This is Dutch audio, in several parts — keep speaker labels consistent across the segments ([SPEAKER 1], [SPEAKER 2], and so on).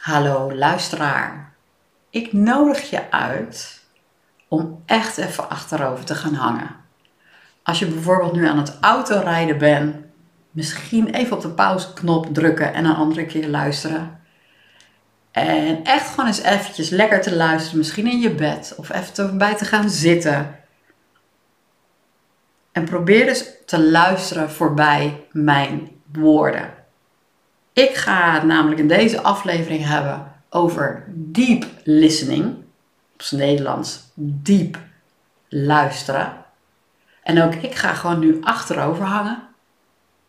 [SPEAKER 1] Hallo luisteraar. Ik nodig je uit om echt even achterover te gaan hangen. Als je bijvoorbeeld nu aan het autorijden bent, misschien even op de pauzeknop drukken en een andere keer luisteren. En echt gewoon eens eventjes lekker te luisteren, misschien in je bed of even erbij te gaan zitten. En probeer dus te luisteren voorbij mijn woorden. Ik ga het namelijk in deze aflevering hebben over deep listening. Op zijn Nederlands diep luisteren. En ook ik ga gewoon nu achterover hangen.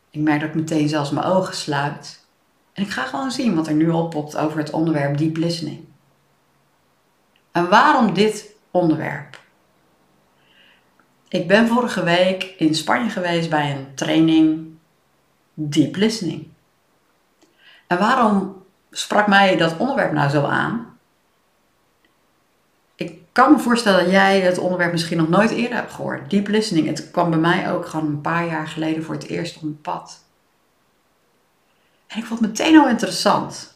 [SPEAKER 1] Ik merk dat ik meteen zelfs mijn ogen sluit. En ik ga gewoon zien wat er nu oppopt over het onderwerp deep listening. En waarom dit onderwerp? Ik ben vorige week in Spanje geweest bij een training deep listening. En waarom sprak mij dat onderwerp nou zo aan? Ik kan me voorstellen dat jij het onderwerp misschien nog nooit eerder hebt gehoord. Deep listening. Het kwam bij mij ook gewoon een paar jaar geleden voor het eerst op mijn pad. En ik vond het meteen al interessant.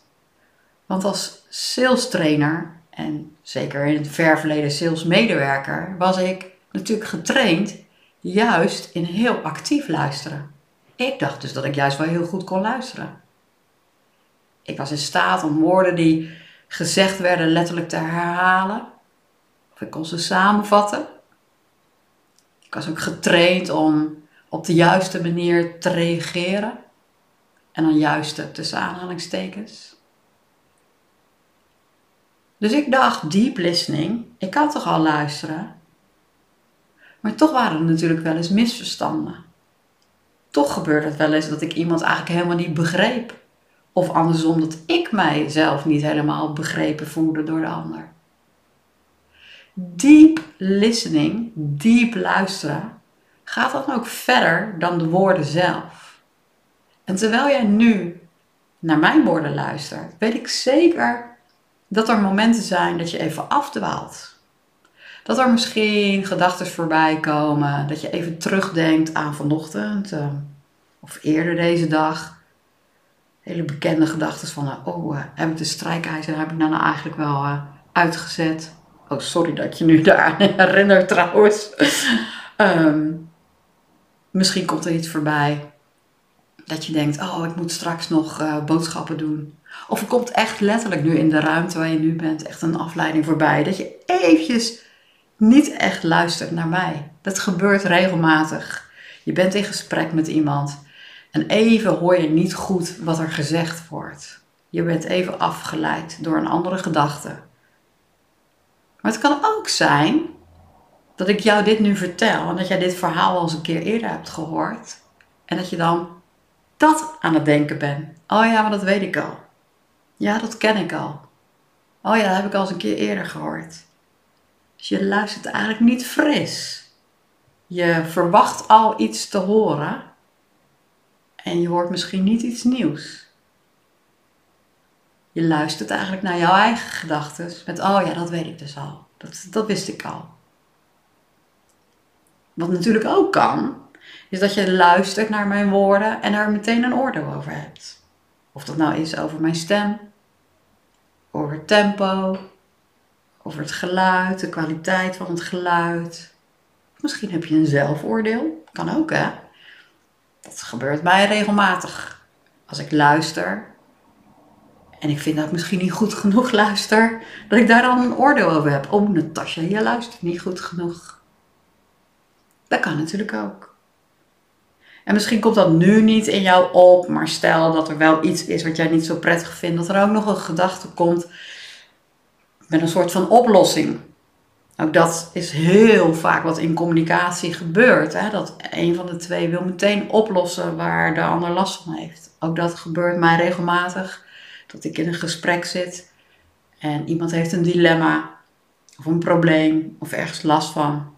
[SPEAKER 1] Want als sales trainer en zeker in het ver verleden sales medewerker was ik natuurlijk getraind juist in heel actief luisteren. Ik dacht dus dat ik juist wel heel goed kon luisteren. Ik was in staat om woorden die gezegd werden letterlijk te herhalen. Of ik kon ze samenvatten. Ik was ook getraind om op de juiste manier te reageren. En dan juiste tussen aanhalingstekens. Dus ik dacht, deep listening, ik kan toch al luisteren? Maar toch waren er natuurlijk wel eens misverstanden. Toch gebeurde het wel eens dat ik iemand eigenlijk helemaal niet begreep. Of andersom dat ik mijzelf niet helemaal begrepen voelde door de ander. Deep listening, diep luisteren, gaat dan ook verder dan de woorden zelf. En terwijl jij nu naar mijn woorden luistert, weet ik zeker dat er momenten zijn dat je even afdwaalt. Dat er misschien gedachten voorbij komen, dat je even terugdenkt aan vanochtend uh, of eerder deze dag hele bekende gedachten van, eh, oh, uh, heb ik de strijkijzer heb ik nou, eigenlijk wel uh, uitgezet? Oh, sorry dat je nu daar herinnert trouwens. um, misschien komt er iets voorbij dat je denkt, oh, ik moet straks nog boodschappen doen. Of komt echt letterlijk nu in de ruimte waar je nu bent echt een afleiding voorbij. Dat je eventjes niet echt luistert naar mij. Dat gebeurt regelmatig. Je bent in gesprek met iemand en even hoor je niet goed wat er gezegd wordt. Je bent even afgeleid door een andere gedachte. Maar het kan ook zijn dat ik jou dit nu vertel en dat jij dit verhaal al eens een keer eerder hebt gehoord. En dat je dan dat aan het denken bent. Oh ja, maar dat weet ik al. Ja, dat ken ik al. Oh ja, dat heb ik al eens een keer eerder gehoord. Dus je luistert eigenlijk niet fris. Je verwacht al iets te horen en je hoort misschien niet iets nieuws. Je luistert eigenlijk naar jouw eigen gedachten met, oh ja, dat weet ik dus al. Dat, dat wist ik al. Wat natuurlijk ook kan, is dat je luistert naar mijn woorden en er meteen een oordeel over hebt. Of dat nou is over mijn stem, over het tempo, over het geluid, de kwaliteit van het geluid. Misschien heb je een zelfoordeel, kan ook hè. Dat gebeurt mij regelmatig. Als ik luister en ik vind dat ik misschien niet goed genoeg luister, dat ik daar dan een oordeel over heb. Oh, Natasja, je luistert niet goed genoeg. Dat kan natuurlijk ook. En misschien komt dat nu niet in jou op, maar stel dat er wel iets is wat jij niet zo prettig vindt, dat er ook nog een gedachte komt met een soort van oplossing. Ook dat is heel vaak wat in communicatie gebeurt. Hè? Dat een van de twee wil meteen oplossen waar de ander last van heeft. Ook dat gebeurt mij regelmatig. Dat ik in een gesprek zit en iemand heeft een dilemma of een probleem of ergens last van.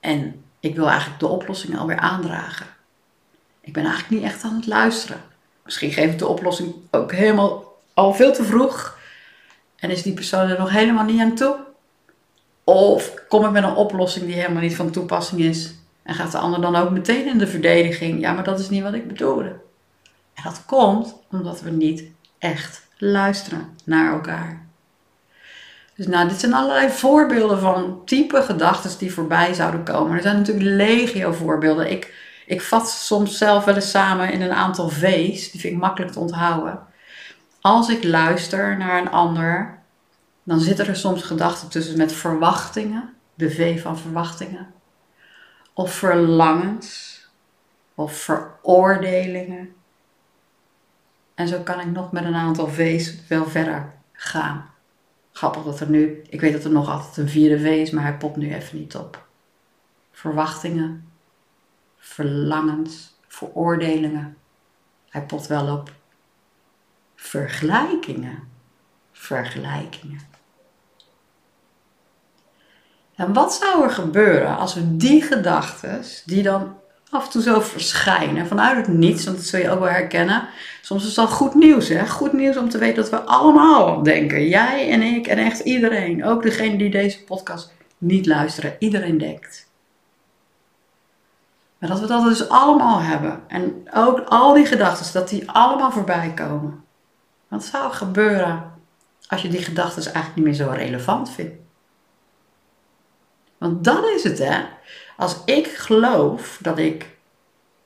[SPEAKER 1] En ik wil eigenlijk de oplossing alweer aandragen. Ik ben eigenlijk niet echt aan het luisteren. Misschien geef ik de oplossing ook helemaal al veel te vroeg. En is die persoon er nog helemaal niet aan toe. Of kom ik met een oplossing die helemaal niet van toepassing is. En gaat de ander dan ook meteen in de verdediging. Ja, maar dat is niet wat ik bedoelde. En dat komt omdat we niet echt luisteren naar elkaar. Dus nou, dit zijn allerlei voorbeelden van type gedachten die voorbij zouden komen. Er zijn natuurlijk legio voorbeelden. Ik, ik vat soms zelf wel eens samen in een aantal V's. Die vind ik makkelijk te onthouden. Als ik luister naar een ander, dan zitten er soms gedachten tussen met verwachtingen. De V van verwachtingen. Of verlangens. Of veroordelingen. En zo kan ik nog met een aantal V's wel verder gaan. Grappig dat er nu, ik weet dat er nog altijd een vierde V is, maar hij popt nu even niet op. Verwachtingen, verlangens, veroordelingen. Hij pot wel op. Vergelijkingen, vergelijkingen. En wat zou er gebeuren als we die gedachten, die dan af en toe zo verschijnen vanuit het niets, want dat zul je ook wel herkennen. Soms is al goed nieuws, hè? Goed nieuws om te weten dat we allemaal denken. Jij en ik en echt iedereen. Ook degene die deze podcast niet luisteren. Iedereen denkt. Maar dat we dat dus allemaal hebben. En ook al die gedachten, dat die allemaal voorbij komen. Wat zou gebeuren als je die gedachten eigenlijk niet meer zo relevant vindt? Want dat is het, hè. Als ik geloof dat ik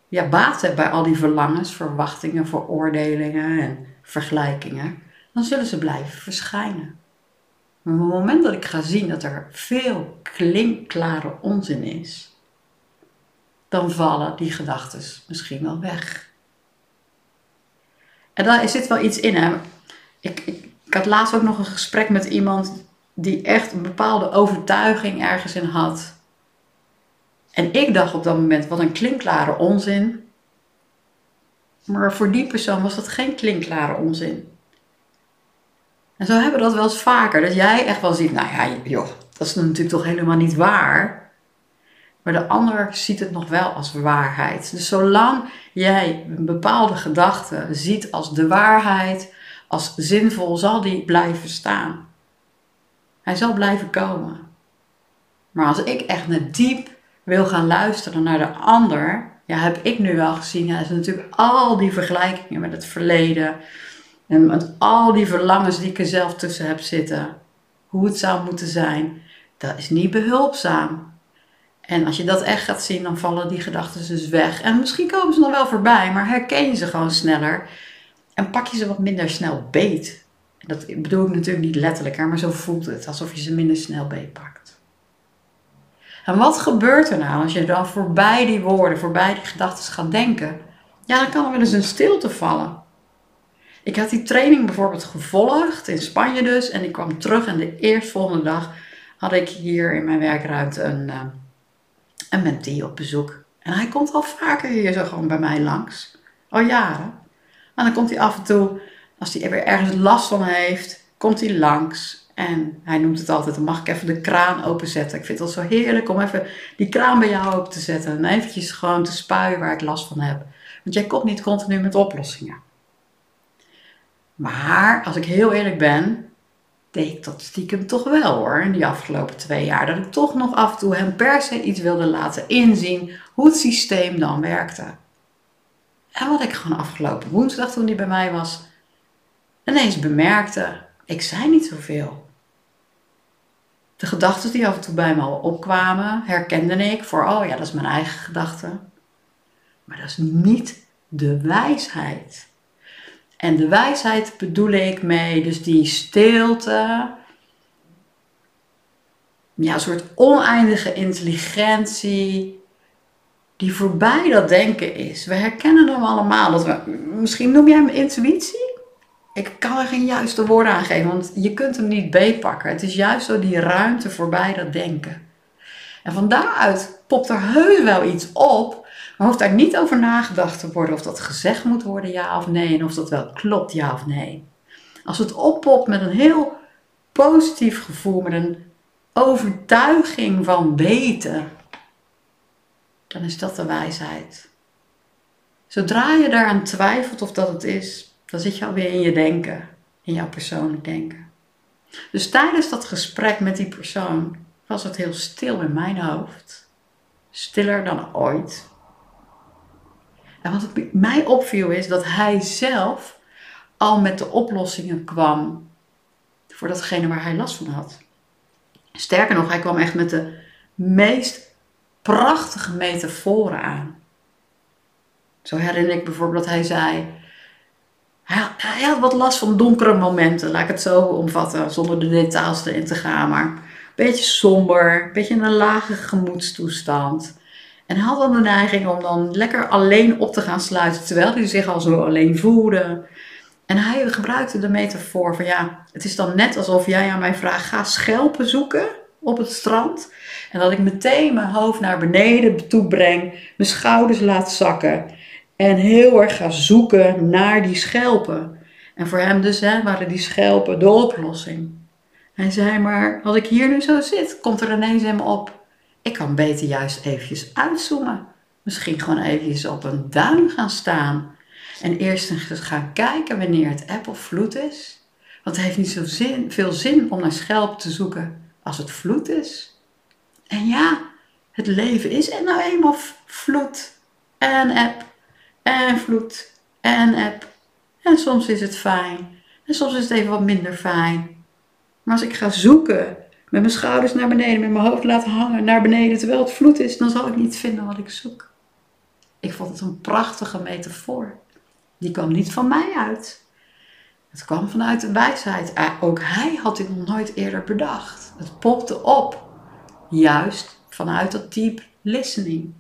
[SPEAKER 1] ja, baat heb bij al die verlangens, verwachtingen, veroordelingen en vergelijkingen, dan zullen ze blijven verschijnen. Maar op het moment dat ik ga zien dat er veel klinkklare onzin is, dan vallen die gedachten misschien wel weg. En daar zit wel iets in. Hè? Ik, ik, ik had laatst ook nog een gesprek met iemand die echt een bepaalde overtuiging ergens in had. En ik dacht op dat moment, wat een klinkklare onzin. Maar voor die persoon was dat geen klinkklare onzin. En zo hebben we dat wel eens vaker. Dat jij echt wel ziet, nou ja, joh, dat is natuurlijk toch helemaal niet waar. Maar de ander ziet het nog wel als waarheid. Dus zolang jij een bepaalde gedachte ziet als de waarheid, als zinvol, zal die blijven staan. Hij zal blijven komen. Maar als ik echt naar diep wil gaan luisteren naar de ander, ja, heb ik nu wel gezien, ja, is natuurlijk al die vergelijkingen met het verleden en met al die verlangens die ik er zelf tussen heb zitten, hoe het zou moeten zijn, dat is niet behulpzaam. En als je dat echt gaat zien, dan vallen die gedachten dus weg. En misschien komen ze nog wel voorbij, maar herken je ze gewoon sneller en pak je ze wat minder snel beet. Dat bedoel ik natuurlijk niet letterlijk, maar zo voelt het, alsof je ze minder snel beetpakt. En wat gebeurt er nou als je dan voorbij die woorden, voorbij die gedachten gaat denken? Ja, dan kan er wel eens een stilte vallen. Ik had die training bijvoorbeeld gevolgd in Spanje dus. En ik kwam terug en de eerstvolgende dag had ik hier in mijn werkruimte een, uh, een mentee op bezoek. En hij komt al vaker hier zo gewoon bij mij langs. Al jaren. En dan komt hij af en toe, als hij weer ergens last van heeft, komt hij langs. En hij noemt het altijd, dan mag ik even de kraan openzetten. Ik vind het al zo heerlijk om even die kraan bij jou open te zetten. En eventjes gewoon te spuien waar ik last van heb. Want jij komt niet continu met oplossingen. Maar als ik heel eerlijk ben, deed ik dat stiekem toch wel hoor. In die afgelopen twee jaar. Dat ik toch nog af en toe hem per se iets wilde laten inzien hoe het systeem dan werkte. En wat ik gewoon afgelopen woensdag toen hij bij mij was, ineens bemerkte. Ik zei niet zoveel. De gedachten die af en toe bij me opkwamen, herkende ik voor, oh ja, dat is mijn eigen gedachte. Maar dat is niet de wijsheid. En de wijsheid bedoel ik mee, dus die stilte, ja, een soort oneindige intelligentie, die voorbij dat denken is. We herkennen hem allemaal. Dat we, misschien noem jij hem intuïtie? Ik kan er geen juiste woorden aan geven, want je kunt hem niet beetpakken. Het is juist zo die ruimte voorbij dat denken. En van daaruit popt er heus wel iets op, maar hoeft daar niet over nagedacht te worden of dat gezegd moet worden, ja of nee, en of dat wel klopt, ja of nee. Als het oppopt met een heel positief gevoel, met een overtuiging van weten, dan is dat de wijsheid. Zodra je daaraan twijfelt of dat het is, dan zit je alweer in je denken, in jouw persoonlijk denken. Dus tijdens dat gesprek met die persoon was het heel stil in mijn hoofd. Stiller dan ooit. En wat mij opviel is dat hij zelf al met de oplossingen kwam voor datgene waar hij last van had. Sterker nog, hij kwam echt met de meest prachtige metaforen aan. Zo herinner ik bijvoorbeeld dat hij zei: hij, had wat last van donkere momenten, laat ik het zo omvatten, zonder de details erin te gaan. Maar een beetje somber, een beetje in een lage gemoedstoestand. En hij had dan de neiging om dan lekker alleen op te gaan sluiten, terwijl hij zich al zo alleen voelde. En hij gebruikte de metafoor van ja, het is dan net alsof jij aan mij vraagt, ga schelpen zoeken op het strand. En dat ik meteen mijn hoofd naar beneden toe breng, mijn schouders laat zakken. En heel erg ga zoeken naar die schelpen. En voor hem dus hè, waren die schelpen de oplossing. Hij zei maar, als ik hier nu zo zit, komt er ineens hem op. Ik kan beter juist eventjes uitzoomen. Misschien gewoon eventjes op een duin gaan staan. En eerst eens gaan kijken wanneer het of vloed is. Want het heeft niet zo zin, veel zin om naar schelp te zoeken als het vloed is. En ja, het leven is en nou eenmaal vloed en eb en vloed en eb. En soms is het fijn en soms is het even wat minder fijn. Maar als ik ga zoeken met mijn schouders naar beneden, met mijn hoofd laten hangen naar beneden terwijl het vloed is, dan zal ik niet vinden wat ik zoek. Ik vond het een prachtige metafoor. Die kwam niet van mij uit. Het kwam vanuit de wijsheid. Ook hij had dit nog nooit eerder bedacht. Het popte op. Juist vanuit dat deep listening.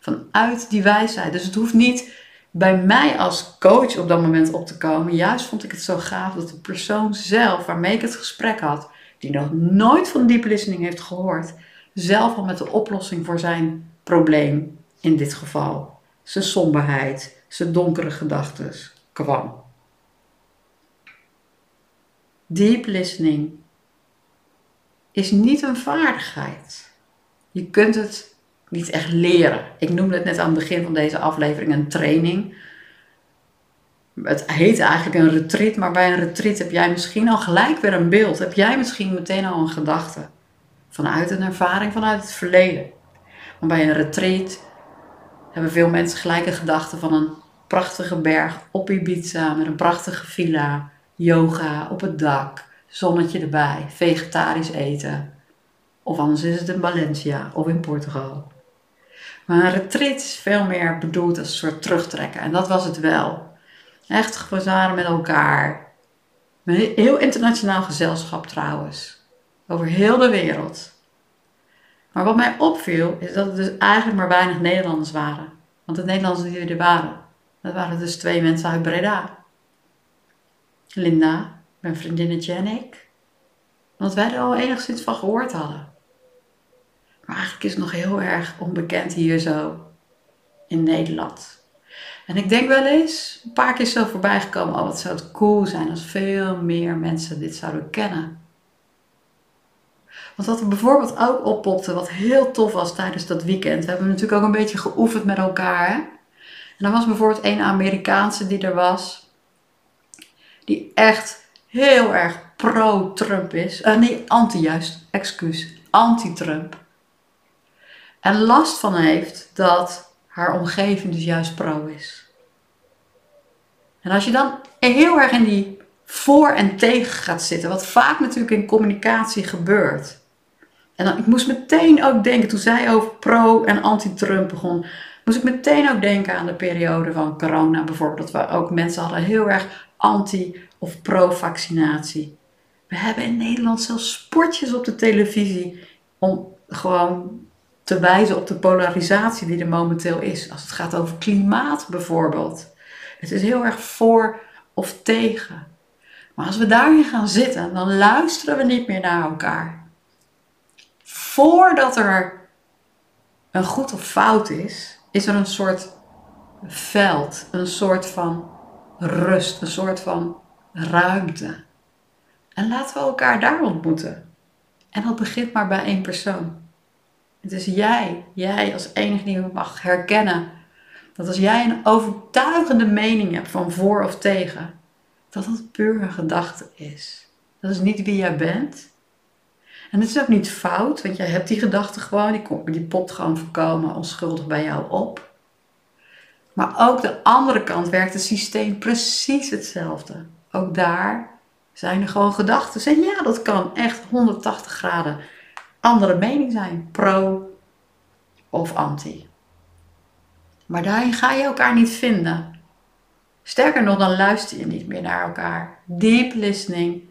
[SPEAKER 1] Vanuit die wijsheid. Dus het hoeft niet bij mij als coach op dat moment op te komen. Juist vond ik het zo gaaf dat de persoon zelf, waarmee ik het gesprek had, die nog nooit van deep listening heeft gehoord, zelf al met de oplossing voor zijn probleem, in dit geval, zijn somberheid, zijn donkere gedachten, kwam. Deep listening is niet een vaardigheid. Je kunt het niet echt leren. Ik noemde het net aan het begin van deze aflevering een training. Het heet eigenlijk een retreat, maar bij een retreat heb jij misschien al gelijk weer een beeld. Heb jij misschien meteen al een gedachte. Vanuit een ervaring, vanuit het verleden. Maar bij een retreat hebben veel mensen gelijk een gedachte van een prachtige berg op Ibiza met een prachtige villa, yoga op het dak, zonnetje erbij, vegetarisch eten. Of anders is het in Valencia of in Portugal. Maar een retreat is veel meer bedoeld als een soort terugtrekken. En dat was het wel. Echt gezaren met elkaar. Een heel internationaal gezelschap trouwens. Over heel de wereld. Maar wat mij opviel is dat het dus eigenlijk maar weinig Nederlanders waren. Want de Nederlanders die er waren, dat waren dus twee mensen uit Breda. Linda, mijn vriendinnetje en ik. Want wij er al enigszins van gehoord hadden. Maar eigenlijk is het nog heel erg onbekend hier zo in Nederland. En ik denk wel eens, een paar keer zo voorbij gekomen, oh wat zou het cool zijn als veel meer mensen dit zouden kennen. Want wat er bijvoorbeeld ook oppopte, wat heel tof was tijdens dat weekend. We hebben natuurlijk ook een beetje geoefend met elkaar. En er was bijvoorbeeld een Amerikaanse die er was. Die echt heel erg pro-Trump is. Uh, nee, anti juist, excuus. Anti-Trump. En last van heeft dat haar omgeving dus juist pro is. En als je dan heel erg in die voor en tegen gaat zitten, wat vaak natuurlijk in communicatie gebeurt. En dan, ik moest meteen ook denken, toen zij over pro- en anti-Trump begon, moest ik meteen ook denken aan de periode van corona bijvoorbeeld. Dat ook mensen hadden heel erg anti- of pro-vaccinatie. We hebben in Nederland zelfs sportjes op de televisie om gewoon te wijzen op de polarisatie die er momenteel is. Als het gaat over klimaat bijvoorbeeld. Het is heel erg voor of tegen. Maar als we daarin gaan zitten, dan luisteren we niet meer naar elkaar. Voordat er een goed of fout is, is er een soort veld, een soort van rust, een soort van ruimte. En laten we elkaar daar ontmoeten. En dat begint maar bij één persoon. Het is jij, jij als enige die mag herkennen dat als jij een overtuigende mening hebt van voor of tegen, dat het puur een gedachte is. Dat is niet wie jij bent. En het is ook niet fout, want jij hebt die gedachte gewoon, die, die popt gewoon voorkomen onschuldig bij jou op. Maar ook de andere kant werkt het systeem precies hetzelfde. ook daar zijn er gewoon gedachten. En ja, dat kan echt 180 graden andere mening zijn. Pro of anti. Maar daarin ga je elkaar niet vinden. Sterker nog, dan luister je niet meer naar elkaar. Deep listening.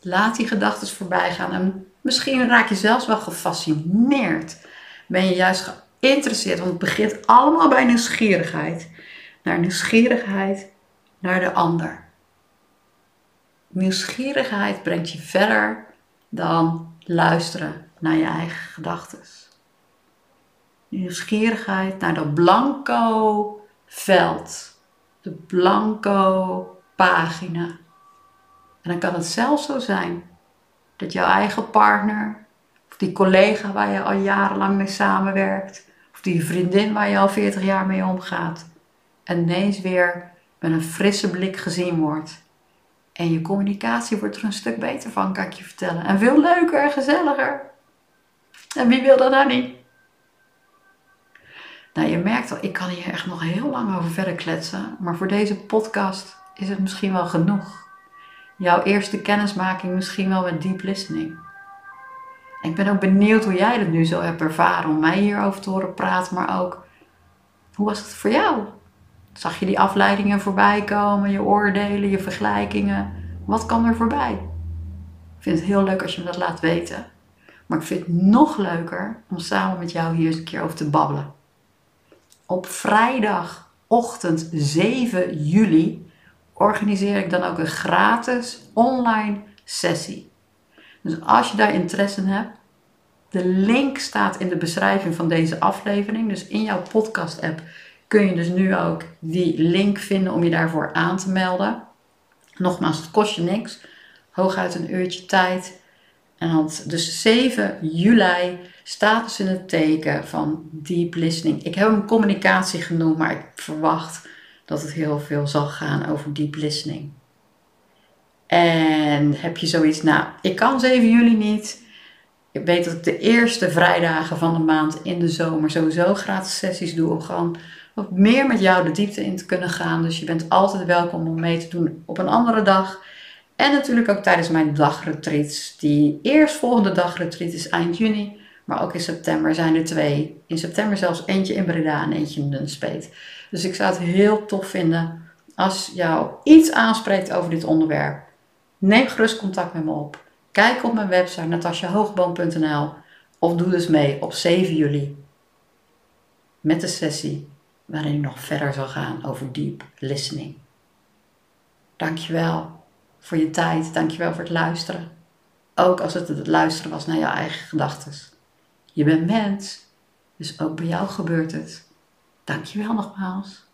[SPEAKER 1] Laat die gedachten voorbij gaan. En misschien raak je zelfs wel gefascineerd. Ben je juist geïnteresseerd. Want het begint allemaal bij nieuwsgierigheid. Naar nieuwsgierigheid naar de ander. Nieuwsgierigheid brengt je verder dan luisteren naar je eigen gedachten. Nieuwsgierigheid naar dat blanco veld, de blanco pagina. En dan kan het zelfs zo zijn dat jouw eigen partner, of die collega waar je al jarenlang mee samenwerkt, of die vriendin waar je al 40 jaar mee omgaat, ineens weer met een frisse blik gezien wordt. En je communicatie wordt er een stuk beter van, kan ik je vertellen. En veel leuker en gezelliger. En wie wil dat nou niet? Nou, je merkt al, ik kan hier echt nog heel lang over verder kletsen. Maar voor deze podcast is het misschien wel genoeg. Jouw eerste kennismaking misschien wel met deep listening. En ik ben ook benieuwd hoe jij dat nu zo hebt ervaren om mij hierover te horen praten. Maar ook, hoe was het voor jou? Zag je die afleidingen voorbij komen, je oordelen, je vergelijkingen? Wat kwam er voorbij? Ik vind het heel leuk als je me dat laat weten. Maar ik vind het nog leuker om samen met jou hier eens een keer over te babbelen. Op vrijdagochtend 7 juli organiseer ik dan ook een gratis online sessie. Dus als je daar interesse in hebt, de link staat in de beschrijving van deze aflevering. Dus in jouw podcast app kun je dus nu ook die link vinden om je daarvoor aan te melden. Nogmaals, het kost je niks. Hooguit een uurtje tijd. En dus 7 juli staat in het teken van deep listening. Ik heb hem communicatie genoemd, maar ik verwacht dat het heel veel zal gaan over deep listening. En heb je zoiets, nou, ik kan 7 juli niet. Ik weet dat ik de eerste vrijdagen van de maand in de zomer sowieso gratis sessies doe om gewoon wat meer met jou de diepte in te kunnen gaan. Dus je bent altijd welkom om mee te doen op een andere dag. En natuurlijk ook tijdens mijn dagretreats. Die eerstvolgende dagretreat is eind juni. Maar ook in september zijn er twee. In september zelfs eentje in Breda en eentje in Nunspeet. Dus ik zou het heel tof vinden als jou iets aanspreekt over dit onderwerp. Neem gerust contact met me op. Kijk op mijn website natasjahoogband.nl of doe dus mee op 7 juli met de sessie waarin ik nog verder zal gaan over deep listening. Dankjewel voor je tijd. Dankjewel voor het luisteren. Ook als het het luisteren was naar jouw eigen gedachten. Je bent mens, dus ook bij jou gebeurt het. Dankjewel nogmaals.